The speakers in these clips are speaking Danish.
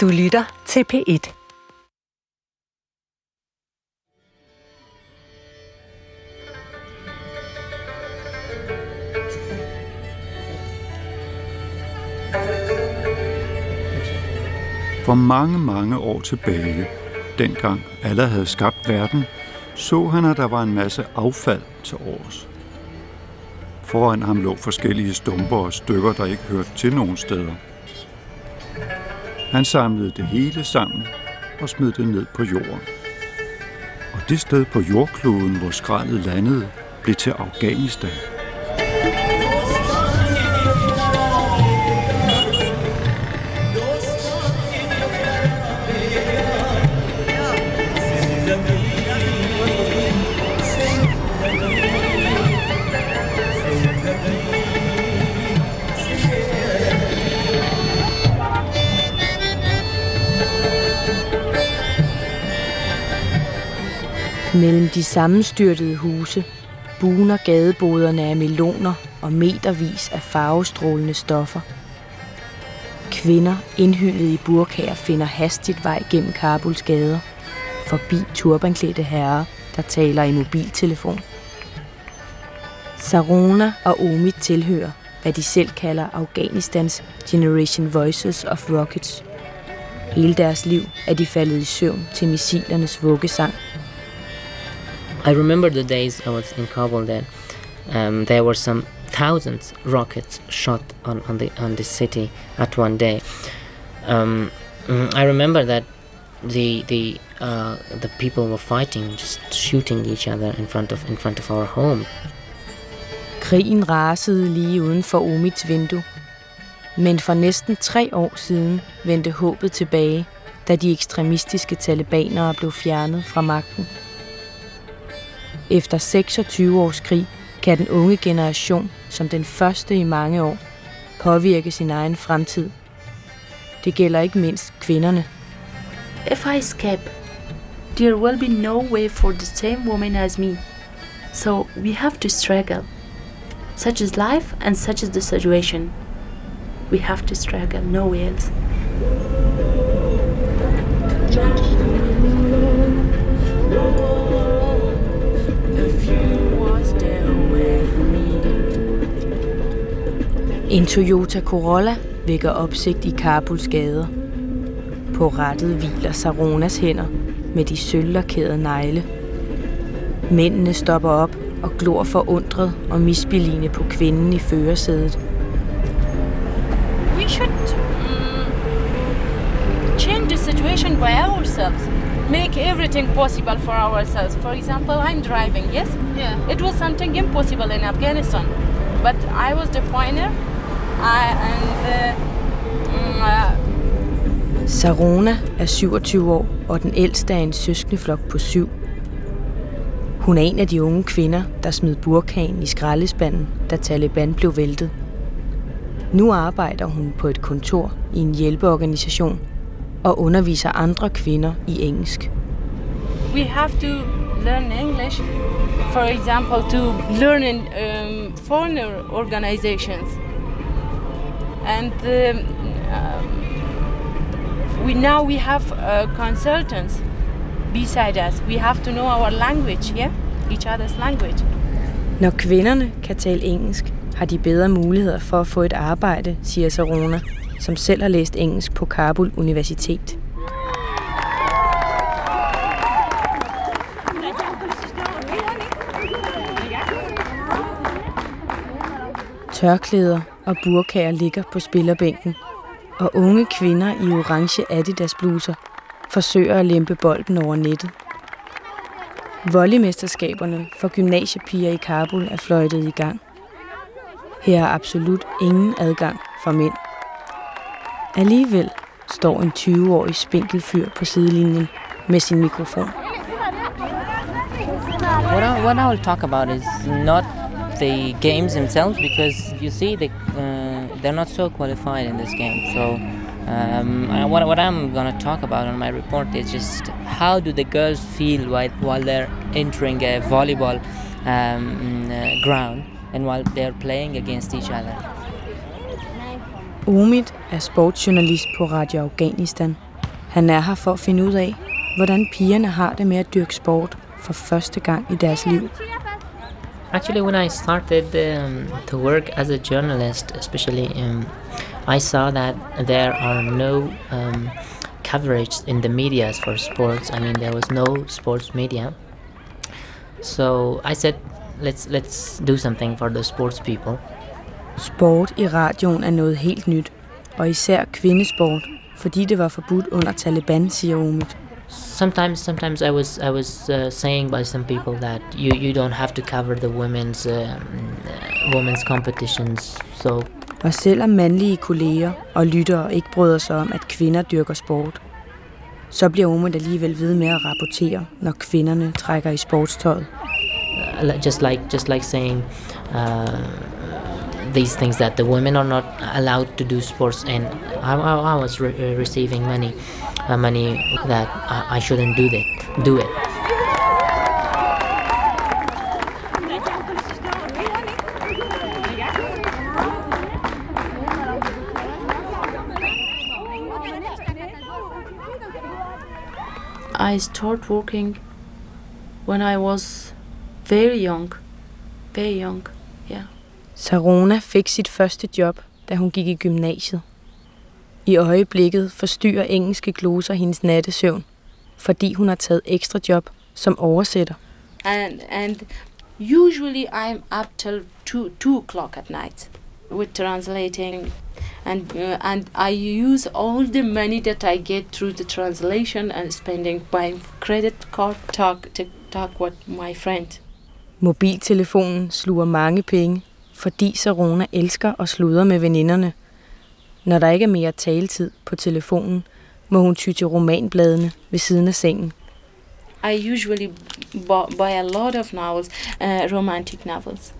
Du lytter til P1. For mange, mange år tilbage, dengang Allah havde skabt verden, så han, at der var en masse affald til års. Foran ham lå forskellige stumper og stykker, der ikke hørte til nogen steder. Han samlede det hele sammen og smed det ned på jorden. Og det sted på jordkloden, hvor skraldet landede, blev til Afghanistan. Mellem de sammenstyrtede huse buner gadeboderne af meloner og metervis af farvestrålende stoffer. Kvinder indhyllet i burkager finder hastigt vej gennem Kabuls gader, forbi turbanklædte herrer, der taler i mobiltelefon. Sarona og Omid tilhører, hvad de selv kalder Afghanistans Generation Voices of Rockets. Hele deres liv er de faldet i søvn til missilernes vuggesang – I remember the days I was in Kabul that um, there were some thousands rockets shot on, on the on the city at one day. Um, mm, I remember that the the uh, the people were fighting, just shooting each other in front of in front of our home. Krigen rasede lige uden for Omids vindue. Men for næsten tre år siden vendte håbet tilbage, da de ekstremistiske talibanere blev fjernet fra magten. Efter 26 års krig kan den unge generation som den første i mange år påvirke sin egen fremtid. Det gælder ikke mindst kvinderne. If I escape, there will be no way for the same woman as me. So we have to struggle. Such is life and such is the situation. We have to struggle, no else. En Toyota Corolla vækker opsigt i Kabuls gader. På rettet hviler Saronas hænder med de sølvlakerede negle. Mændene stopper op og glor forundret og misbeligende på kvinden i førersædet. We should um, change the situation by ourselves. Make everything possible for ourselves. For example, I'm driving, yes? Yeah. It was something impossible in Afghanistan. But I was the uh, Sarona er 27 år og den ældste af en søskendeflok på syv. Hun er en af de unge kvinder, der smed burkagen i skraldespanden, da Taliban blev væltet. Nu arbejder hun på et kontor i en hjælpeorganisation og underviser andre kvinder i engelsk. we have to learn English. For example, to learn in um, foreign organizations. And um, um, we now we have uh, consultants beside us. We have to know our language, yeah, each other's language. Når kvinderne kan tale engelsk, har de bedre muligheder for at få et arbejde, siger Sarona, som selv har læst engelsk på Kabul Universitet. Tørklæder og burkager ligger på spillerbænken, og unge kvinder i orange Adidas bluser forsøger at lempe bolden over nettet. Volleymesterskaberne for gymnasiepiger i Kabul er fløjtet i gang. Her er absolut ingen adgang for mænd. Alligevel står en 20-årig spinkel fyr på sidelinjen med sin mikrofon. What I, what I will talk about is not the games themselves because you see they uh, they're not so qualified in this game. So um, what what I'm gonna talk about on my report is just how do the girls feel while while they're entering a volleyball um, uh, ground and while they're playing against each other. Omid er sportsjournalist på Radio Afghanistan Han er her for at finde ud af, hvordan pigerne har det med at dyrke sport for første gang i deres liv. Actually, when I started um, to work as a journalist, especially, um, I saw that there are no um, coverage in the medias for sports. I mean, there was no sports media. So I said, let's let's do something for the sports people. Sport i radioen er noget helt nyt, og især kvindesport, fordi det var forbudt under Taliban, siger Omid. Sometimes, sometimes I was I was uh, saying by some people that you, you don't have to cover the women's um, uh, women's competitions. So Og selvom mandlige kolleger og lyttere ikke bryder sig om, at kvinder dyrker sport, så bliver Omid alligevel ved med at rapportere, når kvinderne trækker i sportstøjet. uh, just like just like saying uh, these things that the women are not allowed to do sports, and I, I, I was re- uh, receiving money, uh, money that I, I shouldn't do that, do it. I started working when I was very young. Very young, yeah. Sarona fik sit første job, da hun gik i gymnasiet. I øjeblikket forstyrrer engelske gloser hendes nattesøvn, fordi hun har taget ekstra job som oversætter. And and usually I'm up till two two o'clock at night with translating, and uh, and I use all the money that I get through the translation and spending my credit card talk to talk with my friend. Mobiltelefonen sluger mange penge, fordi Sarona elsker at sludre med veninderne. Når der ikke er mere taletid på telefonen, må hun ty til romanbladene ved siden af sengen. I usually bu- buy a lot of novels, uh, romantic novels.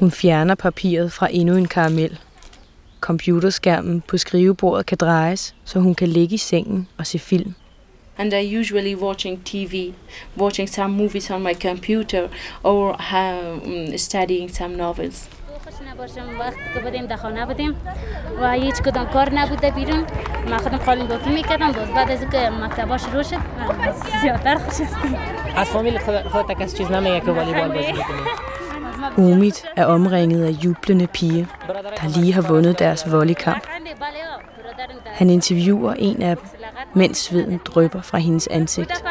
Hun fjerner papiret fra endnu en karamel. Computerskærmen på skrivebordet kan drejes, så hun kan ligge i sengen og se film. and I usually watching TV, watching some movies on my computer, or um, studying some novels. خوش نباشم وقت که بودیم در خانه بودیم و هیچ کدام کار نبوده بیرون من خودم خالی گفتی میکردم باز بعد از اینکه مکتبا شروع شد من زیادتر خوش هستیم از فامیل خودت کسی چیز نمیگه که والیبال بازی میکنی Omid er omringet af jublende piger, der lige har vundet deres volleykamp. Han interviewer en af dem, mens sveden drypper fra hendes ansigt.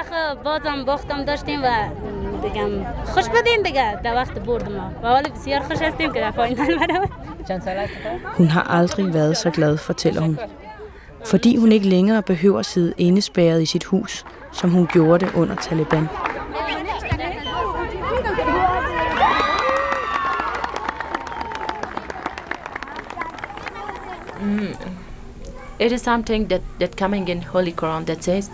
دفعه بازم باختم داشتیم و دیگه خوش بودیم دیگه در وقت برد ما و حالا بسیار خوش هستیم که در فاینال برم چند سال است Hun har aldrig været så glad, fortæller hun. Fordi hun ikke længere behøver at sidde indespærret i sit hus, som hun gjorde det under Taliban. It is something that, that coming in Holy Quran that says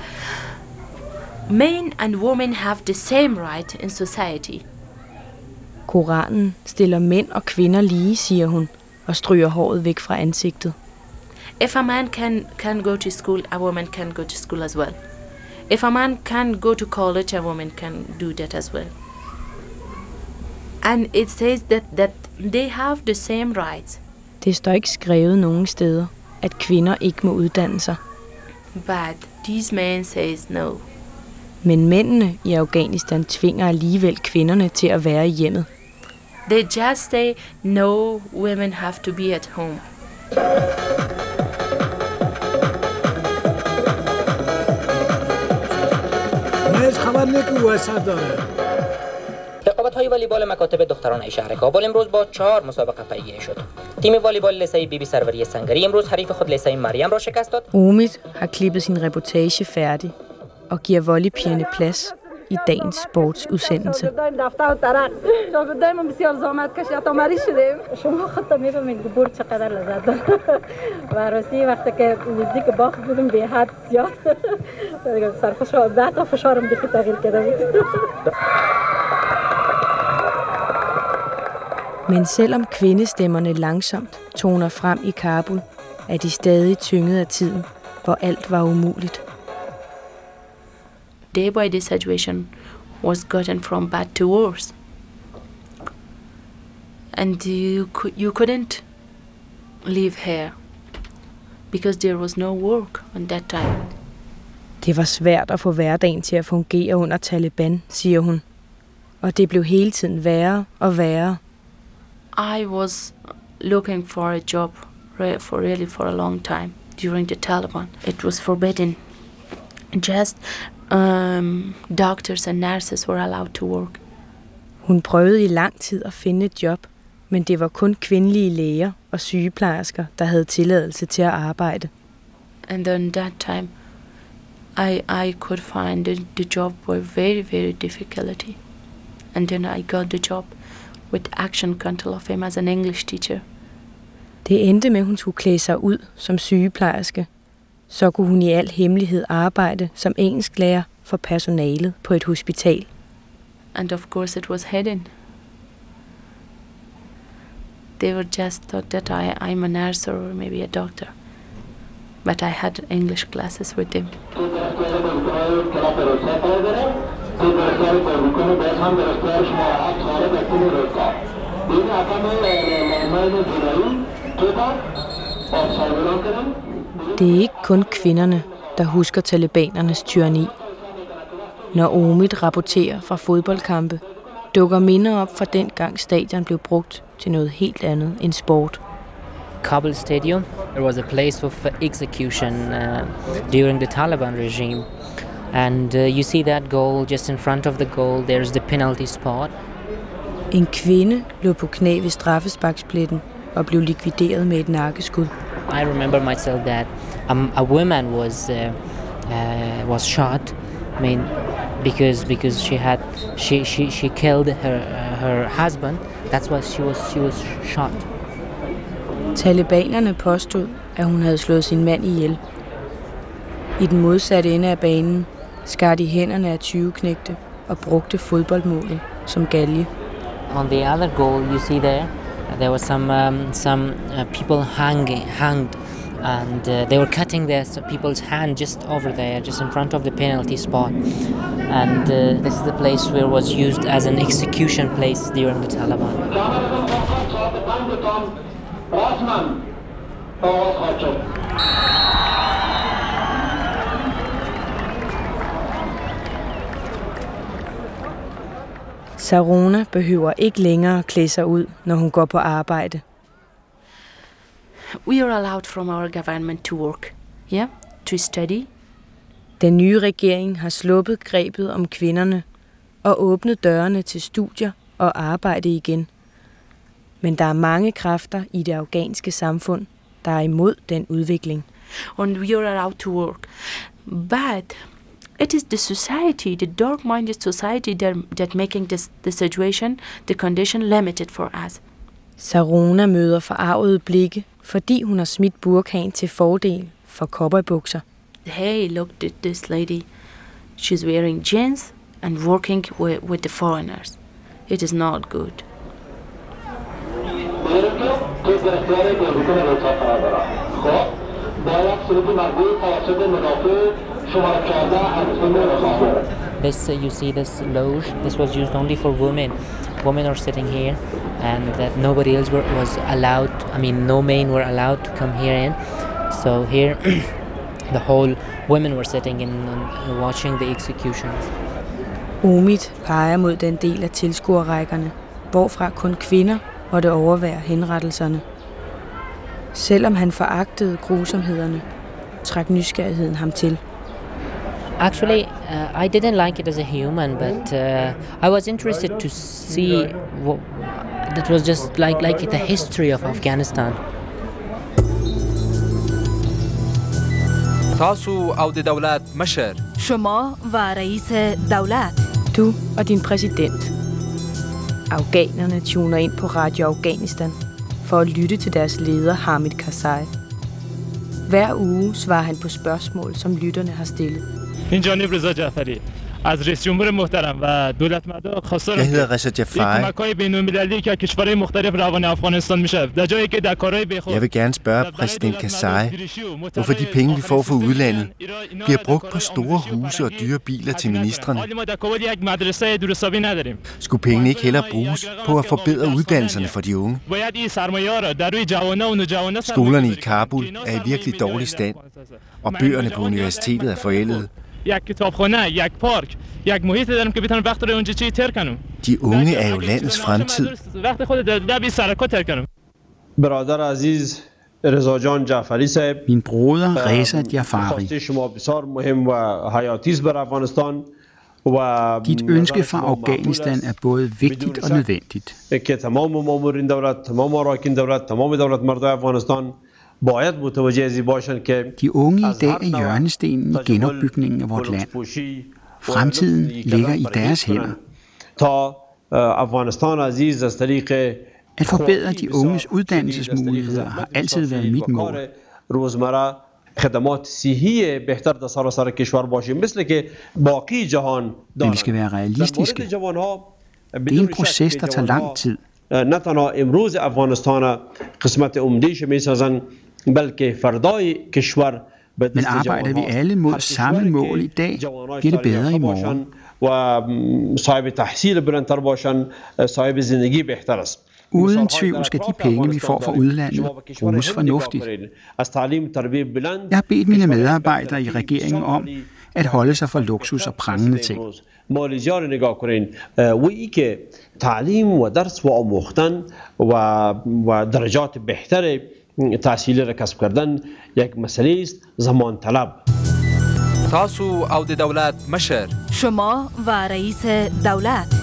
men and women have the same right in society. Koranen stiller mænd og kvinder lige, siger hun, og stryger håret væk fra ansigtet. If a man can, can go to school, a woman can go to school as well. If a man can go to college, a woman can do that as well. And it says that, that they have the same rights. Det står ikke skrevet nogen steder, at kvinder ikke må uddanne sig. But these men says no. Men mændene i Afghanistan tvinger alligevel kvinderne til at være i hjemmet. They just say no, women have to be at home. من هیچ خبر نه که وسط داره رقابت های والیبال مکاتب دخترانه شهر کابل امروز با چهار مسابقه پیگیری شد تیم والیبال لسه بیبی سروری سنگری امروز حریف خود لسه مریم را شکست داد Omid har klippet sin reportage færdig og giver volleypigerne plads i dagens sportsudsendelse. Men selvom kvindestemmerne langsomt toner frem i Kabul, er de stadig tynget af tiden, hvor alt var umuligt. Day by day situation was gotten from bad to worse. And you, you couldn't live here because there was no work at that time. Det var svært at få hverdagen til at fungere under Taliban, siger hun. Og det blev hele tiden værre og værre. I was looking for a job for really for a long time during the Taliban. It was forbidden. Just um, doctors and nurses were allowed to work. Hun prøvede i lang tid at finde et job, men det var kun kvindelige læger og sygeplejersker, der havde tilladelse til at arbejde. And then that time, I I could find the, the job were very very difficulty, and then I got the job with Action Control of Fame as an English teacher. Det endte med, at hun skulle klæde sig ud som sygeplejerske. Så kunne hun i al hemmelighed arbejde som engelsklærer for personalet på et hospital. And of course it was hidden. They were just thought that I, I'm a nurse or maybe a doctor. But I had English classes with them. Det er ikke kun kvinderne, der husker talibanernes tyranni. Når Omid rapporterer fra fodboldkampe, dukker minder op fra den gang stadion blev brugt til noget helt andet end sport. Kabul Stadium, it was a place of execution uh, during the Taliban regime. And uh, you see that goal just in front of the goal, there's the penalty spot. En kvinde lå på knæ ved straffesparkspletten og blev likvideret med et nakkeskud. I remember myself that um, a woman was uh, uh, was shot. I mean, because because she had she she, she killed her uh, her husband. That's why she was she was shot. Talibanerne påstod, at hun havde slået sin mand ihjel. I den modsatte ende af banen skar de hænderne af 20 knægte og brugte fodboldmålet som galge. On the other goal you see there, there was some um, some uh, people hanging hanged and uh, they were cutting their people's hand just over there, just in front of the penalty spot. And uh, this is the place where it was used as an execution place during the Taliban. Sarona behøver ikke længere klæde sig ud, når hun går på arbejde. We are allowed from our government to work, yeah, to study. Den nye regering har sluppet grebet om kvinderne og åbnet dørene til studier og arbejde igen. Men der er mange kræfter i det afghanske samfund, der er imod den udvikling. And we are allowed to work. But it is the society, the dark-minded society that, that making this, the situation, the condition limited for us. Sarona møder forarvede blikke, fordi hun har smidt burkaen til fordel for cowboybukser. Hey, look at this lady. She's wearing jeans and working with, with the foreigners. It is not good. This uh, you see this loge. This was used only for women. Women are sitting here, and that nobody else were, was allowed. I mean, no men were allowed to come here in. So here, the whole women were sitting in uh, watching the executions. Umid peger mod den del af tilskuerrækkerne, hvorfra kun kvinder måtte overvære henrettelserne. Selvom han foragtede grusomhederne, trak nysgerrigheden ham til. Actually, uh, I didn't like it as a human, but uh, I was interested to see what that was just like like the history of Afghanistan. تاسو او د دولت مشر شما و رئیس دولت Du og din præsident. Afghanerne tuner ind på Radio Afghanistan for at lytte til deres leder Hamid Karzai. Hver uge svarer han på spørgsmål, som lytterne har stillet. این جانب رضا جعفری از رئیس جمهور محترم و دولت مدار خواستار Jeg hedder Reza Jafari. کمک های بین المللی که کشورهای مختلف روان افغانستان میشه در جایی که در کارهای بیخود Jeg vil gerne spørge præsident Karzai, hvorfor de penge, vi får fra udlandet, bliver brugt på store huse og dyre biler til ministerne. حالی ما در کابل یک مدرسه درستابی نداریم Skulle pengene ikke hellere bruges på at forbedre uddannelserne for de unge? باید این سرمایه ها را در روی جوانه و نوجوانه Skolerne i Kabul er i virkelig dårlig stand, og bøgerne på universitetet er forældede. یک کتابخانه یک پارک یک محیط دارم که بتونم وقت رو اونجا چی تر کنم De unge er jo landets fremtid. وقت خود در بی سرکا تر کنم برادر عزیز رضا جان جعفری صاحب Min broder Reza Jafari. خواسته شما بسیار مهم و حیاتی است بر افغانستان و Dit ønske fra Afghanistan er både vigtigt og nødvendigt. که تمام مامورین دولت تمام اراکین دولت تمام دولت مردای افغانستان باید متوجه ازی باشند که De unge i dag er hjørnestenen i genopbygningen af vort land. Fremtiden ligger i deres hænder. تا افغانستان عزیز از طریق At forbedre de unges uddannelsesmuligheder har altid været mit mål. روزمره خدمات صحی بهتر در سراسر کشور باشیم مثل که باقی جهان Men vi skal være realistiske. Det er en proces, der tager lang tid. نه تنها امروز افغانستان قسمت عمدهش میسازن بلکه فردای کشور Men arbejder vi alle mod samme mål i dag, bliver det bedre i morgen. و صاحب تحصیل بلندتر باشن صاحب زندگی بهتر است Uden tvivl skal de penge, vi får fra udlandet, bruges fornuftigt. Jeg har bedt mine medarbejdere i regeringen om at holde sig for luksus og prangende ting. مال نگاه کنین و ای تحصیلی را کسب کردن یک مسئله است زمان طلب. تاسو او د دولت مشر. شما و رئیس دولت.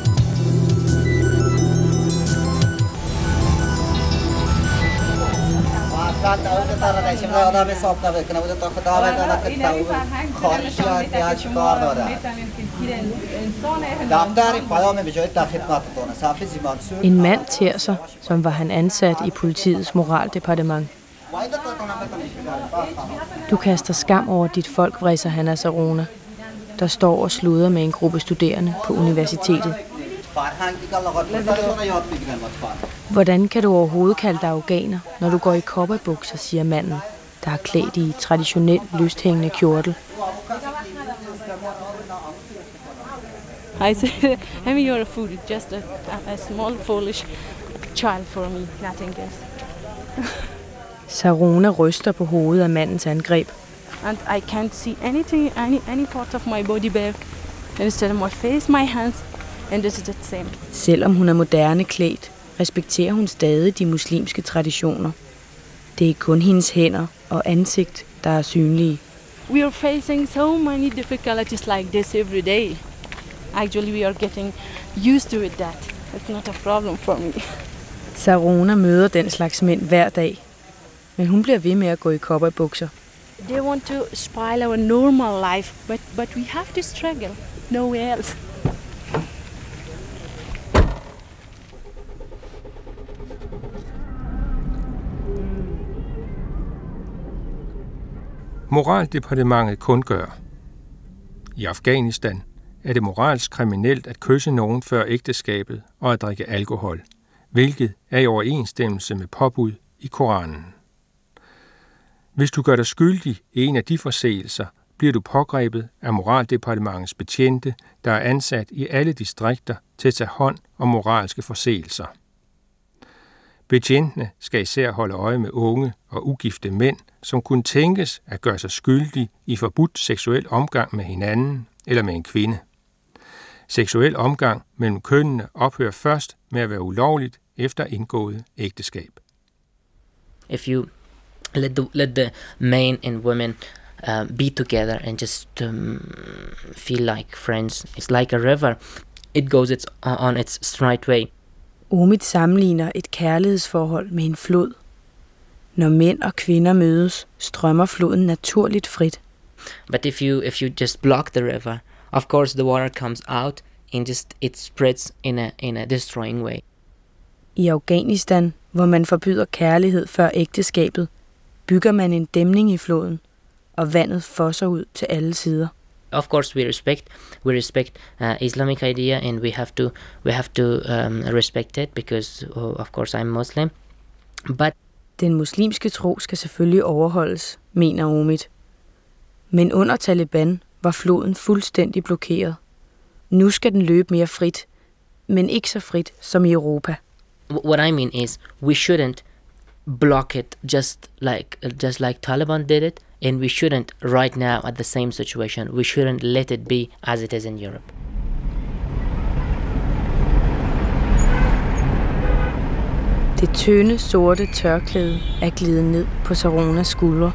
En mand ter sig, som var han ansat i politiets moraldepartement. Du kaster skam over dit folk, vridser han af Sarona, der står og sluder med en gruppe studerende på universitetet. Hvordan kan du overhovedet kalde dig afghaner, når du går i kopperbukser, siger manden, der er klædt i traditionel lysthængende kjortel. I said, I mean, you're a food, just a, a small foolish child for me, nothing else. Sarona ryster på hovedet af mandens angreb. And I can't see anything, any, any part of my body bare. Instead of my face, my hands, and this is the same. Selvom hun er moderne klædt, respekterer hun stadig de muslimske traditioner. Det er kun hendes hænder og ansigt, der er synlige. We are facing so many difficulties like this every day. Actually, we are getting used to it that. It's not a problem for me. Sarona møder den slags mænd hver dag, men hun bliver ved med at gå i kopperbukser. They want to spoil our normal life, but, but we have to struggle. Nowhere else. Moraldepartementet kundgør. I Afghanistan er det moralsk kriminelt at kysse nogen før ægteskabet og at drikke alkohol, hvilket er i overensstemmelse med påbud i Koranen. Hvis du gør dig skyldig i en af de forseelser, bliver du pågrebet af Moraldepartementets betjente, der er ansat i alle distrikter til at tage hånd om moralske forseelser. Betjentene skal især holde øje med unge og ugifte mænd, som kunne tænkes at gøre sig skyldige i forbudt seksuel omgang med hinanden eller med en kvinde. Seksuel omgang mellem kønnene ophører først med at være ulovligt efter indgået ægteskab. If you let the let the men and women uh, be together and just um, feel like friends, it's like a river. It goes its on its straight way. Omid sammenligner et kærlighedsforhold med en flod. Når mænd og kvinder mødes, strømmer floden naturligt frit. But if you if you just block the river, of course the water comes out and just it spreads in a in a destroying way. I Afghanistan, hvor man forbyder kærlighed før ægteskabet, bygger man en dæmning i floden, og vandet fosser ud til alle sider. Of course, we respect we respect uh, Islamic idea, and we have to we have to um, respect it because, uh, of course, I'm Muslim. But Den muslimske tro skal selvfølgelig overholdes, mener Omid. Men under Taliban var floden fuldstændig blokeret. Nu skal den løbe mere frit, men ikke så frit som i Europa. what I mean is, we shouldn't block it just like just like Taliban did it, and we shouldn't right now at the same situation we shouldn't let it be as it is in europe Det tynde, sorte tørklæde er glidet ned på Saronas skuldre.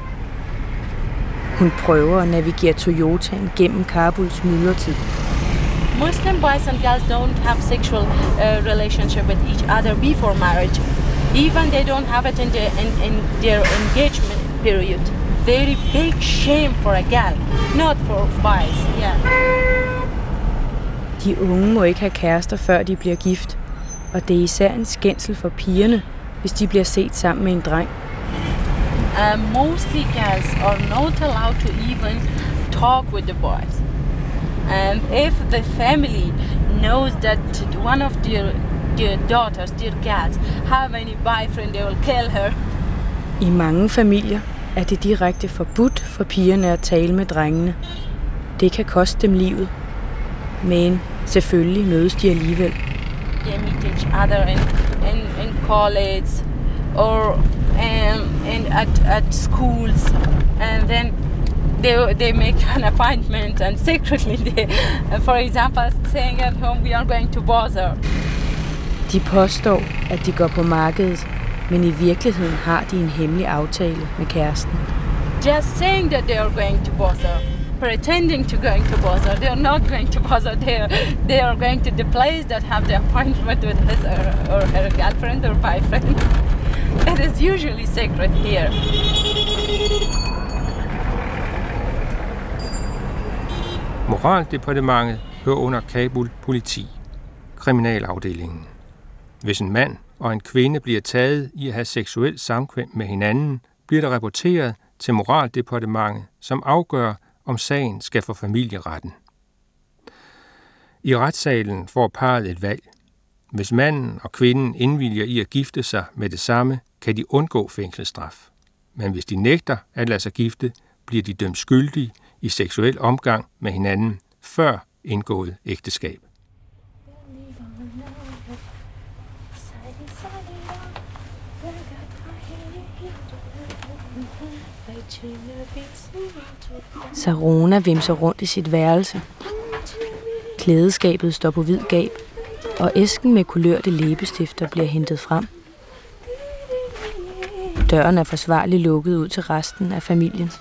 Hun prøver at navigere Toyotaen gennem Kabuls myldretid. Muslim boys and girls don't have sexual uh, relationship with each other before marriage. Even they don't have it in, the, in, in their engagement period. Very big shame for a girl, not for boys. Yeah. De unge må ikke have kærester, før de bliver gift. Og det er især en skændsel for pigerne, hvis de bliver set sammen med en dreng. Uh, mostly girls are not allowed to even talk with the boys. And if the family knows that one of their, their daughters, their girls, have any boyfriend, they will kill her. I mange familier er det direkte forbudt for pigerne at tale med drengene. Det kan koste dem livet. Men selvfølgelig mødes de alligevel. They meet each other in, in, in college or um, in, at, at schools and then they, they make an appointment and secretly they, for example saying at home we are going to bother. De påstår, at de går på markedet, men i virkeligheden har de en hemmelig aftale med kæresten. Just saying that they are going to bother, pretending to going to bother. They are not going to bother. They are, they are going to the place that have the appointment with his or, or her girlfriend or boyfriend. It is usually secret here. Moraldepartementet hører under Kabul politi, kriminalafdelingen. Hvis en mand og en kvinde bliver taget i at have seksuel samkvem med hinanden, bliver der rapporteret til Moraldepartementet, som afgør, om sagen skal for familieretten. I retssalen får parret et valg. Hvis manden og kvinden indvilger i at gifte sig med det samme, kan de undgå fængselsstraf. Men hvis de nægter at lade sig gifte, bliver de dømt skyldige i seksuel omgang med hinanden før indgået ægteskab. Sarona vimser rundt i sit værelse. Klædeskabet står på hvid gab, og æsken med kulørte læbestifter bliver hentet frem. Døren er forsvarligt lukket ud til resten af familien.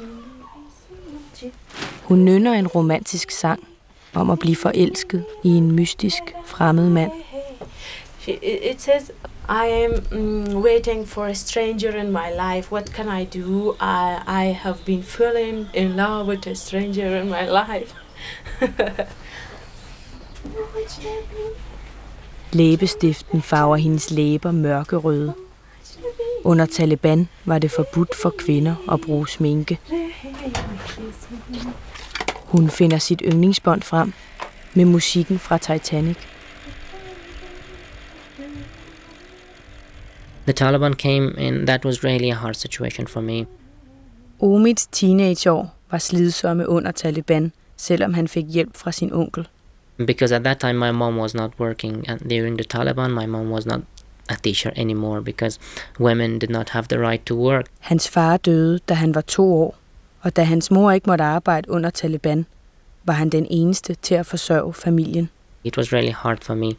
Hun nynner en romantisk sang om at blive forelsket i en mystisk fremmed mand. It says, I am mm, waiting for a stranger in my life. What can I do? I, I have been falling in love with a stranger in my life. Læbestiften farver hendes læber mørkerøde. Under Taliban var det forbudt for kvinder at bruge sminke. Hun finder sit yndlingsbånd frem med musikken fra Titanic. The Taliban came and that was really a hard situation for me. Omids teenageår var slidsomme under Taliban, selvom han fik hjælp fra sin onkel. Because at that time my mom was not working and during the Taliban my mom was not a teacher anymore because women did not have the right to work. Hans far døde, da han var to år, og da hans mor ikke måtte arbejde under Taliban, var han den eneste til at forsørge familien. It was really hard for me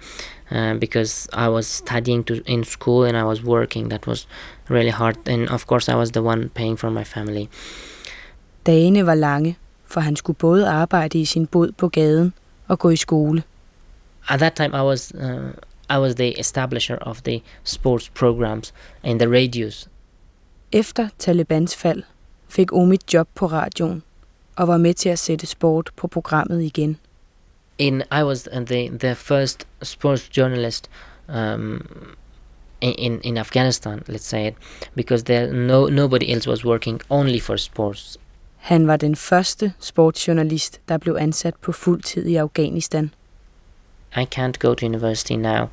uh, because I was studying to, in school and I was working. That was really hard. And of course, I was the one paying for my family. Dagene var lange, for han skulle både arbejde i sin bod på gaden og gå i skole. At that time, I was uh, I was the establisher of the sports programs and the radios. Efter Talibans fald fik Omid job på radioen og var med til at sætte sport på programmet igen. In I was the the first sports journalist um, in in Afghanistan, let's say it, because there no nobody else was working only for sports. Han var den første sportsjournalist, der blev ansat på fuld tid i Afghanistan. I can't go to university now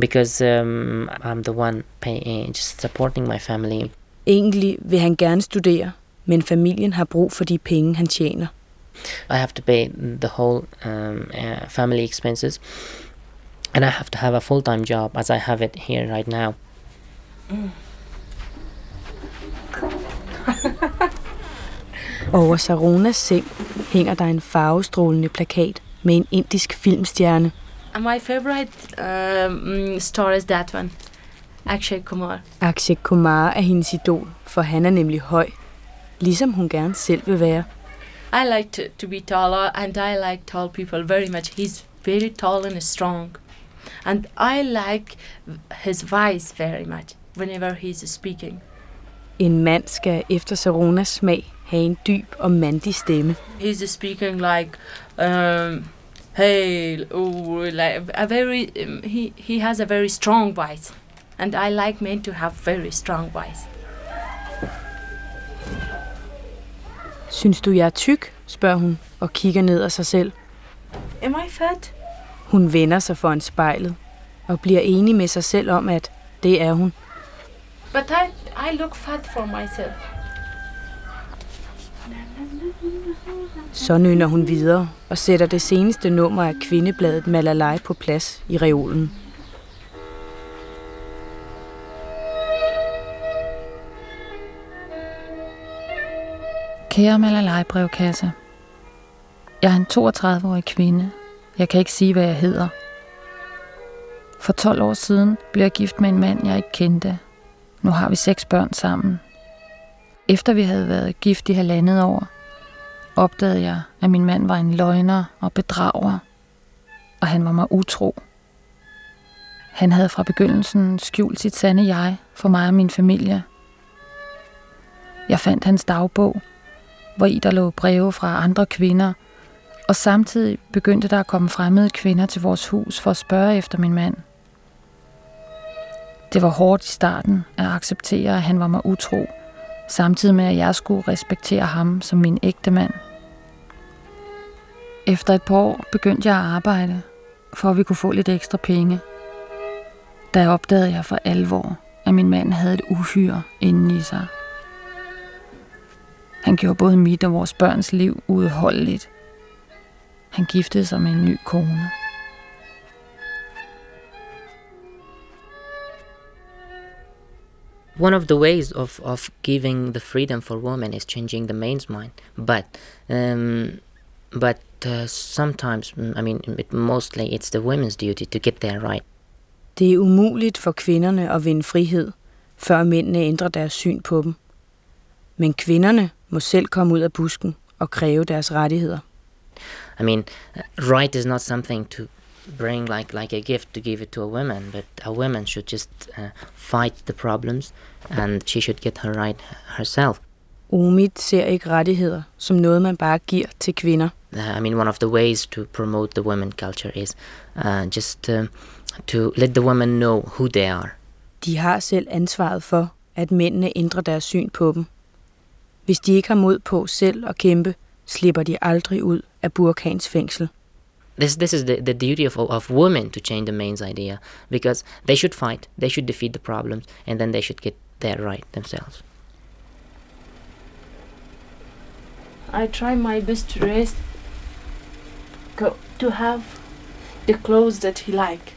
because um, I'm the one paying, just supporting my family. Egentlig vil han gerne studere, men familien har brug for de penge, han tjener. I have to pay the whole um, uh, family expenses, and I have to have a full-time job as I have it here right now. Over Saronas seng hænger der en farvestrålende plakat med en indisk filmstjerne. My favorite um, star is that one, Akshay Kumar. Akshay Kumar er hendes idol, for han er nemlig høj, ligesom hun gerne selv vil være. I like to, to be taller, and I like tall people very much. He's very tall and strong. And I like his voice very much whenever he's speaking. En mand skal efter Saronas smag have en dyb og mandig stemme. He's speaking like, um, hey, oh, like a very, um, he, he has a very strong voice. And I like men to have very strong voice. Synes du, jeg er tyk? spørger hun og kigger ned af sig selv. Am I fat? Hun vender sig foran spejlet og bliver enig med sig selv om, at det er hun. But I, I look fat for myself. Så nynner hun videre og sætter det seneste nummer af kvindebladet Malalai på plads i reolen. Kære Malalai brevkasse. Jeg er en 32-årig kvinde. Jeg kan ikke sige, hvad jeg hedder. For 12 år siden blev jeg gift med en mand, jeg ikke kendte. Nu har vi seks børn sammen. Efter vi havde været gift i halvandet år, opdagede jeg, at min mand var en løgner og bedrager, og han var mig utro. Han havde fra begyndelsen skjult sit sande jeg for mig og min familie. Jeg fandt hans dagbog, hvor i der lå breve fra andre kvinder, og samtidig begyndte der at komme fremmede kvinder til vores hus for at spørge efter min mand. Det var hårdt i starten at acceptere, at han var mig utro, samtidig med at jeg skulle respektere ham som min ægte mand. Efter et par år begyndte jeg at arbejde, for at vi kunne få lidt ekstra penge. Der opdagede jeg for alvor, at min mand havde et uhyre inde i sig. Han gjorde både mit og vores børns liv uudholdeligt. Han giftede sig med en ny kone. One of the ways of, of giving the freedom for women is changing the man's mind. But um, but uh, sometimes, I mean, it, mostly it's the women's duty to get their right. Det er umuligt for kvinderne at vinde frihed, før mændene ændrer deres syn på dem. Men kvinderne må selv komme ud af busken og kræve deres rettigheder. I mean, right is not something to bring like like a gift to give it to a woman, but a woman should just uh, fight the problems, and she should get her right herself. Omid ser ikke rettigheder som noget, man bare giver til kvinder. Uh, I mean, one of the ways to promote the women culture is uh, just uh, to let the women know who they are. De har selv ansvaret for, at mændene ændrer deres syn på dem. Hvis de ikke har mod på selv at kæmpe, slipper de aldrig ud af Burkhans fængsel. This, this is the, the duty of, of women to change the man's idea because they should fight, they should defeat the problems, and then they should get their right themselves. I try my best to rest, go, to have the clothes that he like.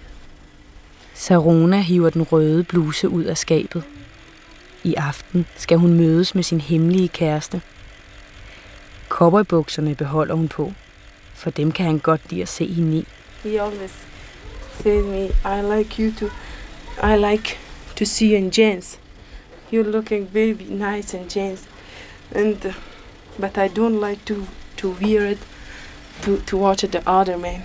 Sarona hiver den røde bluse ud af skabet. I aften skal hun mødes med sin hemmelige kæreste. Cowboybukserne beholder hun på, for dem kan han godt lide at se hende i. He always says me, I like you to, I like to see you in jeans. You're looking very nice in jeans. And, uh, but I don't like to, to wear it to, to watch the other man.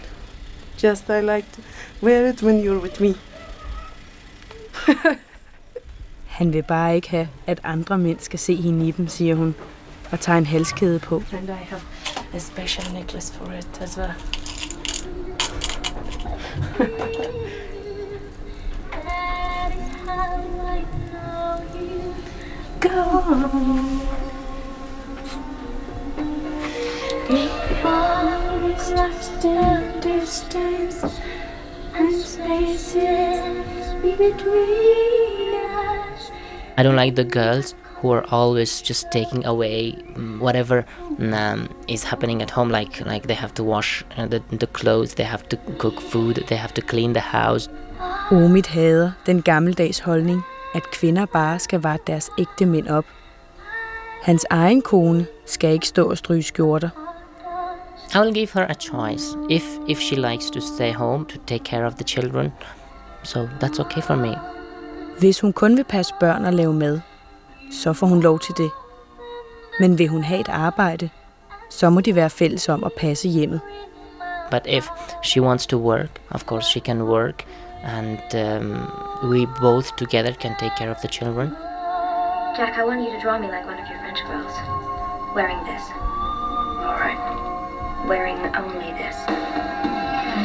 Just I like to wear it when you're with me. Han vil bare ikke have, at andre mænd skal se hende i dem, siger hun, og tager en halskæde på. And I have a special necklace for it as well. Go. distance and spaces between us. I don't like the girls who are always just taking away whatever um, is happening at home like like they have to wash uh, the, the clothes they have to cook food they have to clean the house Omid hader den gammeldags holdning, at kvinder bare skal varte deres ægte mænd op. Hans egen kone skal ikke stå og stryge skjorter. I will give her a choice. If if she likes to stay home to take care of the children, so that's okay for me. Hvis hun kun vil passe børn og lave mad, så får hun lov til det. Men vil hun have et arbejde, så må de være fælles om at passe hjemmet. But if she wants to work, of course she can work, and um, we both together can take care of the children. Jack, I want you to draw me like one of your French girls. Wearing this. All right. Wearing only this.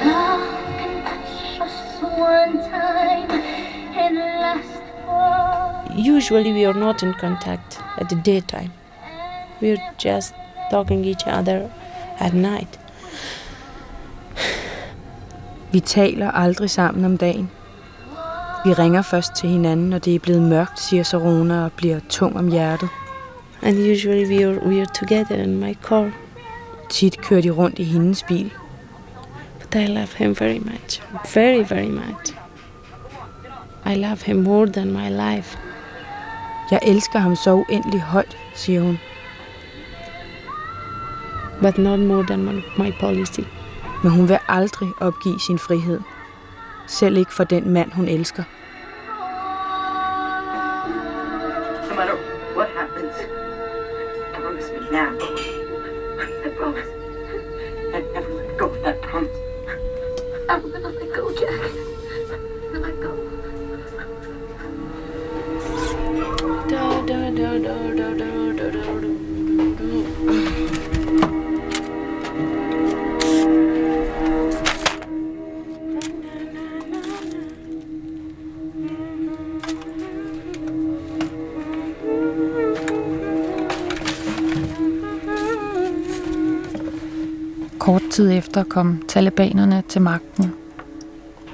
Love can touch us one time and last for Usually we are not in contact at the daytime. We're just talking each other at night. Vi taler aldrig sammen om dagen. Vi ringer først til hinanden, når det er blevet mørkt, siger Sarona og bliver tung om hjertet. And usually we are, we are together in my car. Tit kører de rundt i hendes bil. But I love him very much. Very, very much. I love him more than my life. Jeg elsker ham så uendelig højt, siger hun. But not more than my, my policy. Men hun vil aldrig opgive sin frihed. Selv ikke for den mand, hun elsker. Efter kom talibanerne til magten,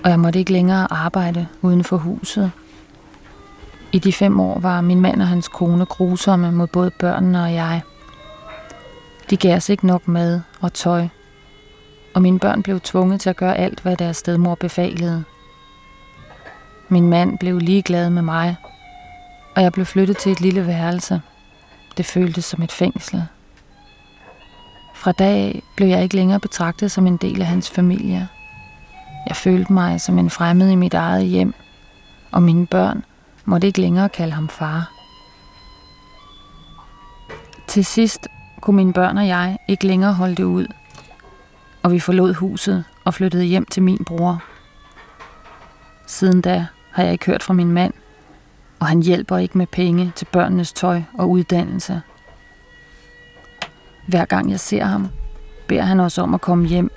og jeg måtte ikke længere arbejde uden for huset. I de fem år var min mand og hans kone grusomme mod både børnene og jeg. De gav os ikke nok mad og tøj, og mine børn blev tvunget til at gøre alt, hvad deres stedmor befalede. Min mand blev ligeglad med mig, og jeg blev flyttet til et lille værelse. Det føltes som et fængsel. Fra dag af blev jeg ikke længere betragtet som en del af hans familie. Jeg følte mig som en fremmed i mit eget hjem, og mine børn måtte ikke længere kalde ham far. Til sidst kunne mine børn og jeg ikke længere holde det ud, og vi forlod huset og flyttede hjem til min bror. Siden da har jeg ikke hørt fra min mand, og han hjælper ikke med penge til børnenes tøj og uddannelse. Hver gang jeg ser ham, beder han os om at komme hjem.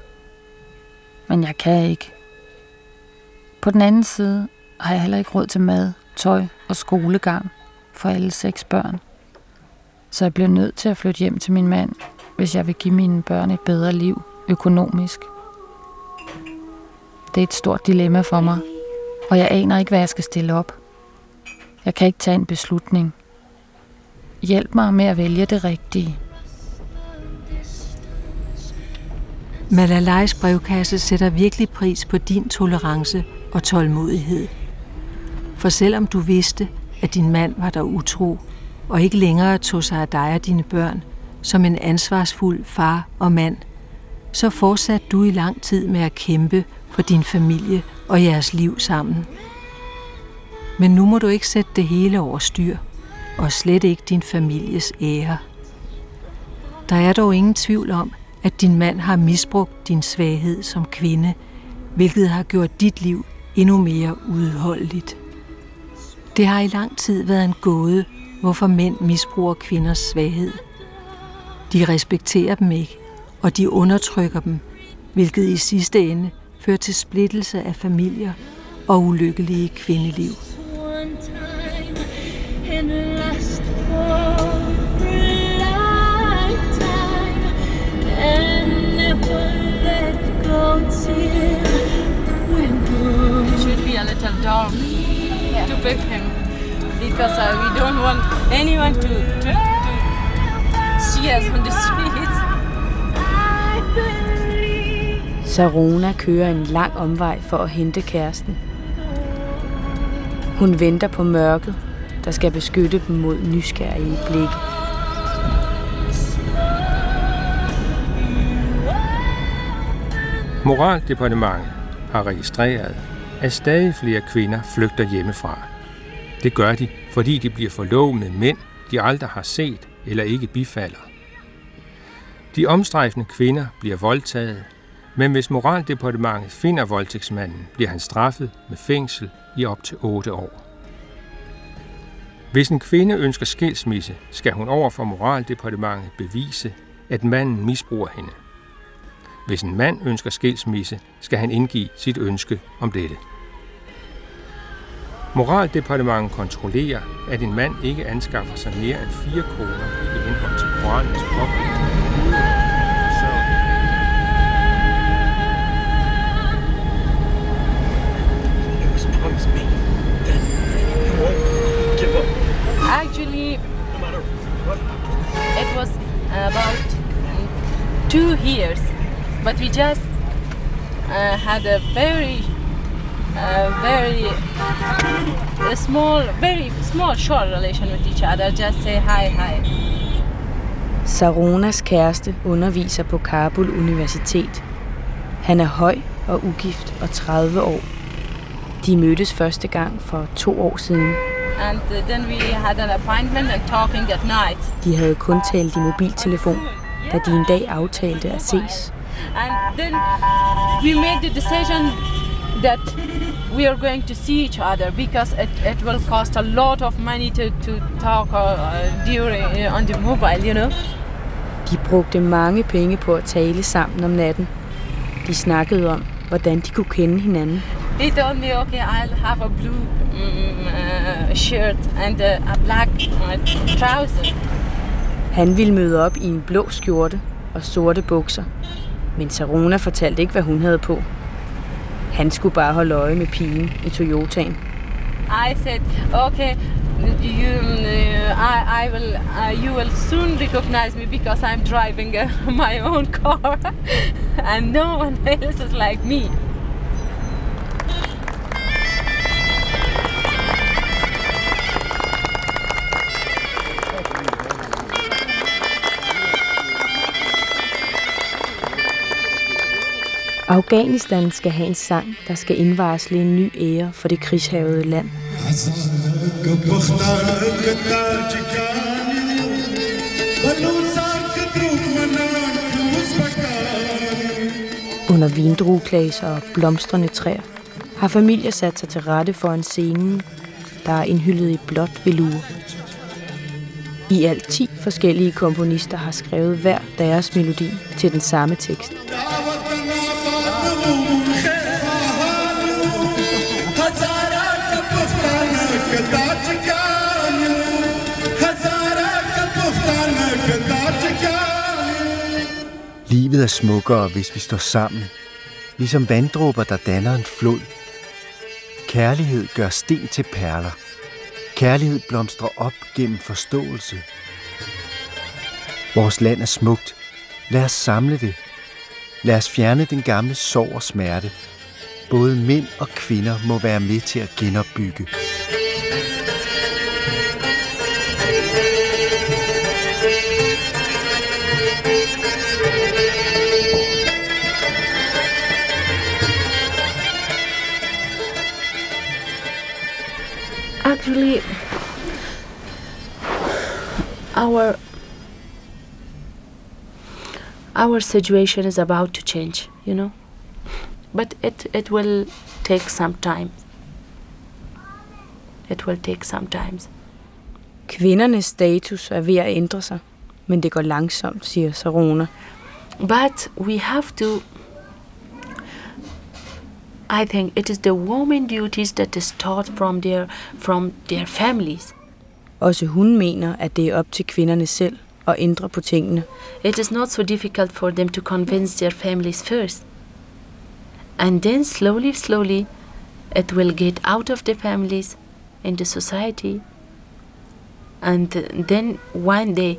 Men jeg kan ikke. På den anden side har jeg heller ikke råd til mad, tøj og skolegang for alle seks børn. Så jeg bliver nødt til at flytte hjem til min mand, hvis jeg vil give mine børn et bedre liv økonomisk. Det er et stort dilemma for mig, og jeg aner ikke, hvad jeg skal stille op. Jeg kan ikke tage en beslutning. Hjælp mig med at vælge det rigtige. Malalais brevkasse sætter virkelig pris på din tolerance og tålmodighed. For selvom du vidste, at din mand var der utro, og ikke længere tog sig af dig og dine børn, som en ansvarsfuld far og mand, så fortsatte du i lang tid med at kæmpe for din familie og jeres liv sammen. Men nu må du ikke sætte det hele over styr, og slet ikke din families ære. Der er dog ingen tvivl om, at din mand har misbrugt din svaghed som kvinde, hvilket har gjort dit liv endnu mere udholdeligt. Det har i lang tid været en gåde, hvorfor mænd misbruger kvinders svaghed. De respekterer dem ikke, og de undertrykker dem, hvilket i sidste ende fører til splittelse af familier og ulykkelige kvindeliv. It should be a little dark to pick him because uh, we don't want anyone to, to, to see us on the streets. Sarona kører en lang omvej for at hente kæresten. Hun venter på mørket, der skal beskytte dem mod nysgerrige blikke. Moraldepartementet har registreret, at stadig flere kvinder flygter hjemmefra. Det gør de, fordi de bliver forlovet med mænd, de aldrig har set eller ikke bifalder. De omstrejfende kvinder bliver voldtaget, men hvis moraldepartementet finder voldtægtsmanden, bliver han straffet med fængsel i op til 8 år. Hvis en kvinde ønsker skilsmisse, skal hun over for moraldepartementet bevise, at manden misbruger hende. Hvis en mand ønsker skilsmisse, skal han indgive sit ønske om dette. Moraldepartementet kontrollerer, at en mand ikke anskaffer sig mere end fire kroner i henhold til Koranens påbud. Actually, it was about two years, but we just uh, had a very a very a small, very small, short relation with each other. Just say hi, hi. Saronas kæreste underviser på Kabul Universitet. Han er høj og ugift og 30 år. De mødtes første gang for to år siden. And uh, then we had an appointment and talking at night. De havde kun talt i mobiltelefon, da de en dag aftalte at ses. And then we made the decision that we are going to see each other because it, it will cost a lot of money to, to talk uh, during uh, on the mobile, you know. De brugte mange penge på at tale sammen om natten. De snakkede om, hvordan de kunne kende hinanden. He told me, okay, I'll have a blue um, uh, shirt and a, a black uh, trouser. Han ville møde op i en blå skjorte og sorte bukser. Men Sarona fortalte ikke, hvad hun havde på. Han skulle bare holde øje med pigen i Toyotaen. I said, okay, you, uh, I, I will, uh, you will soon recognize me because I'm driving uh, my own car, and no one else is like me. Afghanistan skal have en sang, der skal indvarsle en ny ære for det krigshavede land. Under vindrueklaser og blomstrende træer har familier sat sig til rette for en scene, der er indhyllet i blåt velure. I alt 10 forskellige komponister har skrevet hver deres melodi til den samme tekst. Livet er smukkere, hvis vi står sammen. Ligesom vanddråber, der danner en flod. Kærlighed gør sten til perler. Kærlighed blomstrer op gennem forståelse. Vores land er smukt. Lad os samle det. Lad os fjerne den gamle sorg og smerte. Både mænd og kvinder må være med til at genopbygge. Actually our our situation is about to change you know? But it it will take some time. It will take some time Kvindernes status er ved at ændre sig, men det går langsomt, siger Sarona. but we have to I think it is the woman duties that is taught from their from their families. Også hun mener, at det er op til kvinderne selv at ændre på tingene. It is not so difficult for them to convince their families first. And then slowly, slowly, it will get out of the families in the society. And then one day,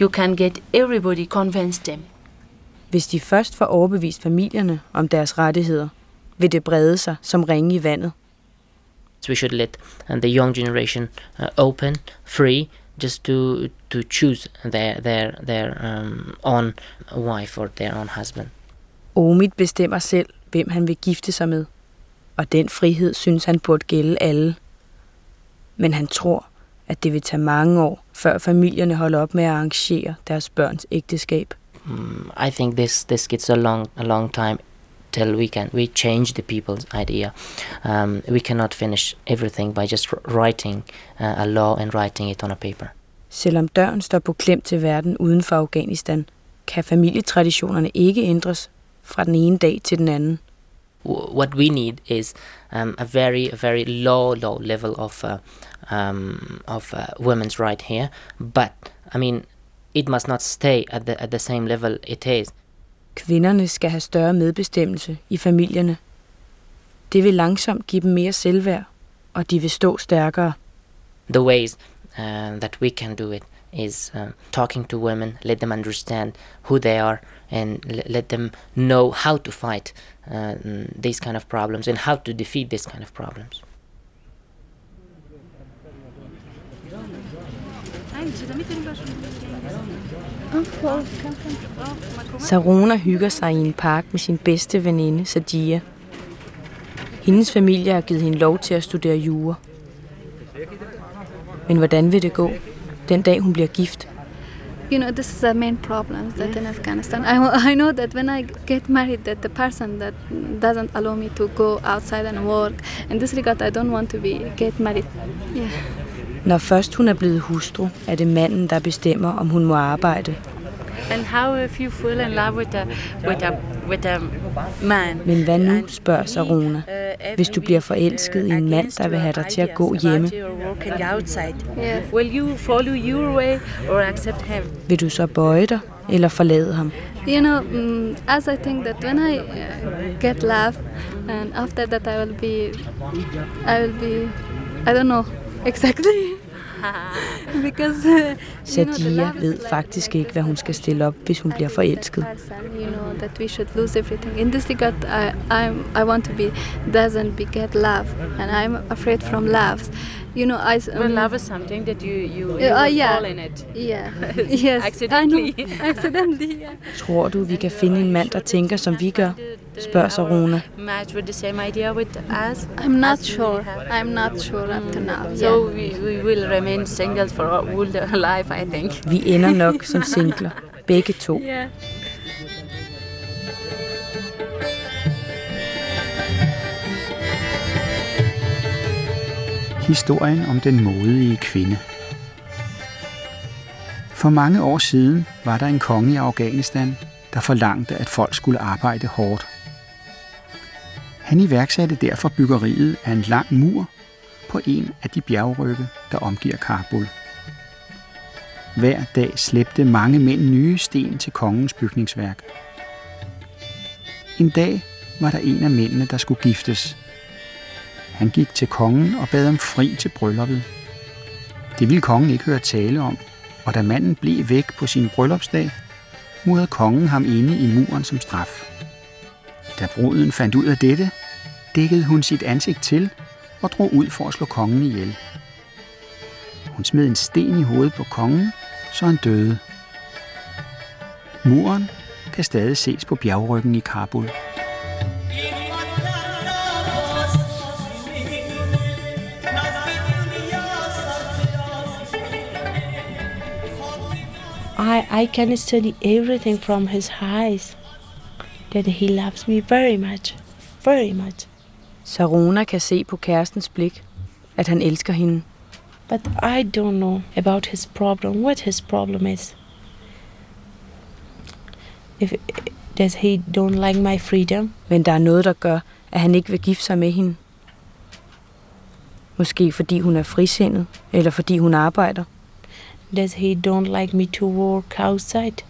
you can get everybody convinced them. Hvis de først får overbevist familierne om deres rettigheder, vil det brede sig som ringe i vandet. We should let uh, the young generation uh, open, free, just to to choose their their their um, own wife or their own husband. Omid bestemmer selv, hvem han vil gifte sig med, og den frihed synes han burde gælde alle. Men han tror, at det vil tage mange år, før familierne holder op med at arrangere deres børns ægteskab. Mm, I think this this gets a long a long time till we can we change the people's idea. Um, we cannot finish everything by just writing uh, a law and writing it on a paper. Selvom døren står på klem til verden uden for Afghanistan, kan familietraditionerne ikke ændres fra den ene dag til den anden. What we need is um, a very, a very low, low level of uh, um, of uh, women's right here. But I mean, it must not stay at the at the same level it is. Kvinderne skal have større medbestemmelse i familierne. Det vil langsomt give dem mere selvværd, og de vil stå stærkere. The ways uh, that we can do it is uh, talking to women, let them understand who they are, and let them know how to fight uh, these kind of problems and how to defeat these kind of problems. Sarona hygger sig i en park med sin bedste veninde, Sadia. Hendes familie har givet hende lov til at studere jure. Men hvordan vil det gå, den dag hun bliver gift? you know this is the main problem that in afghanistan I, I know that when i get married that the person that doesn't allow me to go outside and work in this regard i don't want to be get married yeah. Når først hun er blevet hustru, er det manden, der bestemmer, om hun må arbejde. And how if you fall in love with a, with a, with a man? Men hvad nu, spørger Sarona, hvis du bliver forelsket i en mand, der vil have dig til at gå hjemme? Will you follow your way or accept him? Vil du så bøje dig eller forlade ham? You know, um, as I think that when I uh, get love, and after that I will be, I will be, I don't know exactly. Because, uh, Sadia ved faktisk ikke, hvad hun skal stille op, hvis hun bliver forelsket. You know that we should lose everything. In this regard, I, I, I want to be doesn't beget love, and I'm afraid from love. You know, I. Um, well, love is something that you you, you uh, yeah. fall in it. Yeah. yes. Accidentally. I know. Accidentally. Yeah. Tror du, vi kan finde en mand, der tænker, som vi gør? Spørger Sarona. Match with the same idea with us. I'm not sure. I'm not sure up to now. So we, we will remain single for all the life, I think. Vi ender nok som singler, begge to. Yeah. Historien om den modige kvinde. For mange år siden var der en konge i Afghanistan, der forlangte, at folk skulle arbejde hårdt. Han iværksatte derfor byggeriet af en lang mur på en af de bjergrygge, der omgiver Kabul. Hver dag slæbte mange mænd nye sten til kongens bygningsværk. En dag var der en af mændene, der skulle giftes. Han gik til kongen og bad om fri til brylluppet. Det ville kongen ikke høre tale om, og da manden blev væk på sin bryllupsdag, murede kongen ham inde i muren som straf. Da bruden fandt ud af dette, dækkede hun sit ansigt til og drog ud for at slå kongen ihjel. Hun smed en sten i hovedet på kongen, så han døde. Muren kan stadig ses på bjergryggen i Kabul. I, I can study everything from his eyes. That he loves me very much. Very much. Sarona kan se på kærestens blik, at han elsker hende. But I don't know about his problem, what his problem is. If, does he don't like my freedom? Men der er noget, der gør, at han ikke vil gifte sig med hende. Måske fordi hun er frisindet, eller fordi hun arbejder. Does he don't like me to work outside?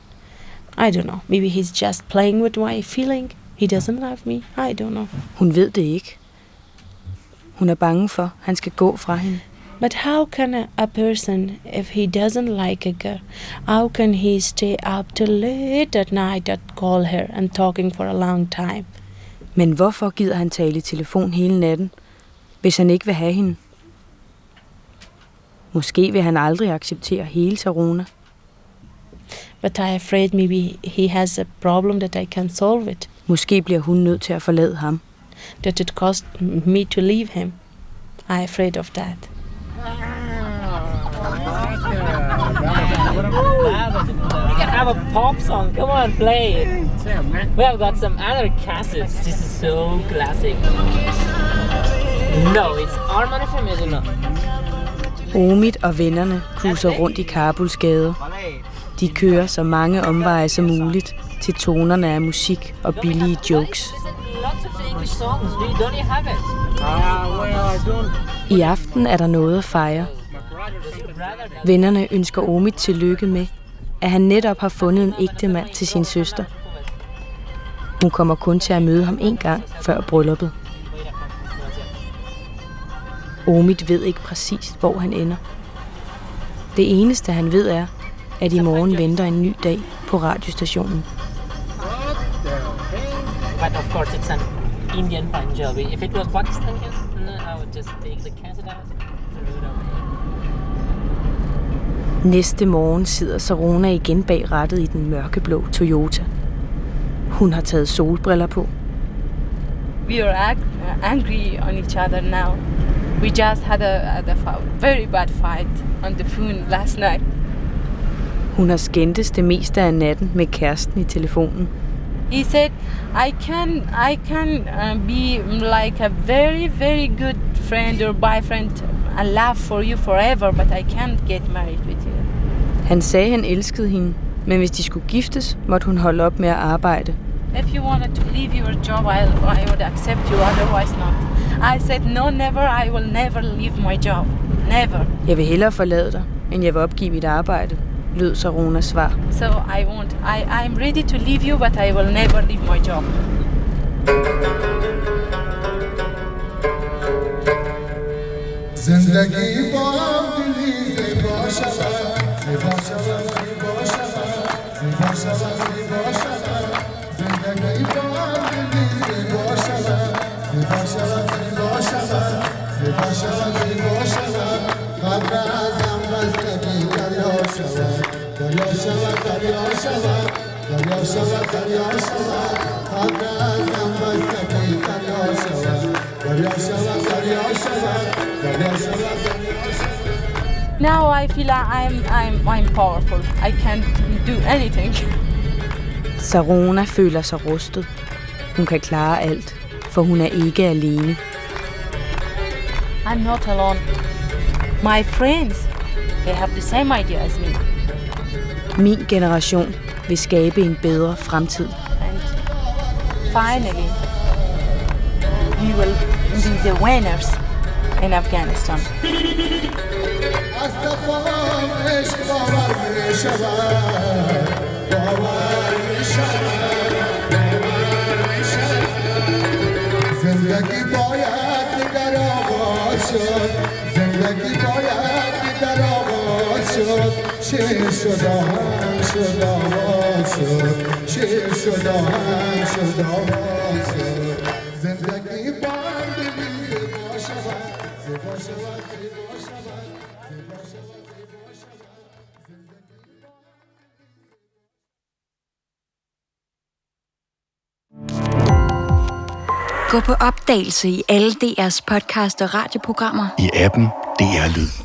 I don't know. Maybe he's just playing with my feeling. He doesn't love me. I don't know. Hun ved det ikke. Hun er bange for, at han skal gå fra hende. But how can a, a person, if he doesn't like a girl, how can he stay up till late at night and call her and talking for a long time? Men hvorfor gider han tale i telefon hele natten, hvis han ikke vil have hende? Måske vil han aldrig acceptere hele Sarona. But I afraid maybe he has a problem that I can solve it. Måske bliver hun nødt til at forlade ham. That it cost me to leave him. I'm afraid of that. We can have a pop song. Come on, play it. We have got some other cassettes. This is so classic. No, it's Armand from Medina. Omid og vennerne cruiser rundt i Kabuls gader. De kører så mange omveje som muligt til tonerne af musik og billige jokes. I aften er der noget at fejre. Vennerne ønsker Omid tillykke med, at han netop har fundet en ægte mand til sin søster. Hun kommer kun til at møde ham en gang før brylluppet. Omid ved ikke præcis, hvor han ender. Det eneste, han ved er, at i morgen venter en ny dag på radiostationen. But of course, it's an Indian Punjabi. If it was Pakistani, no, I would just take the cassette out. Næste morgen sidder Sarona igen bag rattet i den mørkeblå Toyota. Hun har taget solbriller på. We are angry on each other now. We just had a, a very bad fight on the phone last night. Hun har skændtes det meste af natten med kæresten i telefonen. He said, "I can, I can uh, be like a very, very good friend or boyfriend and love for you forever, but I can't get married with you." Han sagde, han elskede hende, men hvis de skulle giftes, måtte hun holde op med at arbejde. If you wanted to leave your job, I, I would accept you. Otherwise, not. I said, "No, never. I will never leave my job. Never." Jeg vil hellere forlade dig, end jeg vil opgive mit arbejde, lød Saronas svar. So I won't. I, I'm ready to leave you, but I will never leave my job. زندگی با دلی زیبا شود Now I feel I'm, I'm, I'm powerful. I can't do anything. Sarona føler sig rustet. Hun kan klare alt, for hun er ikke alene. I'm not alone. My friends, they have the same idea as me. Min generation vil skabe en bedre fremtid. And finally, we will be the winners in Afghanistan. زندگی باید در آغاز شد زندگی باید در آغاز شد چه شد هم شد آغاز شد چه شد هم شد آغاز شد زندگی باید زیبا شود زیبا شود زیبا شود زیبا شود زیبا شود Gå på opdagelse i alle DR's podcast og radioprogrammer. I appen DR Lyd.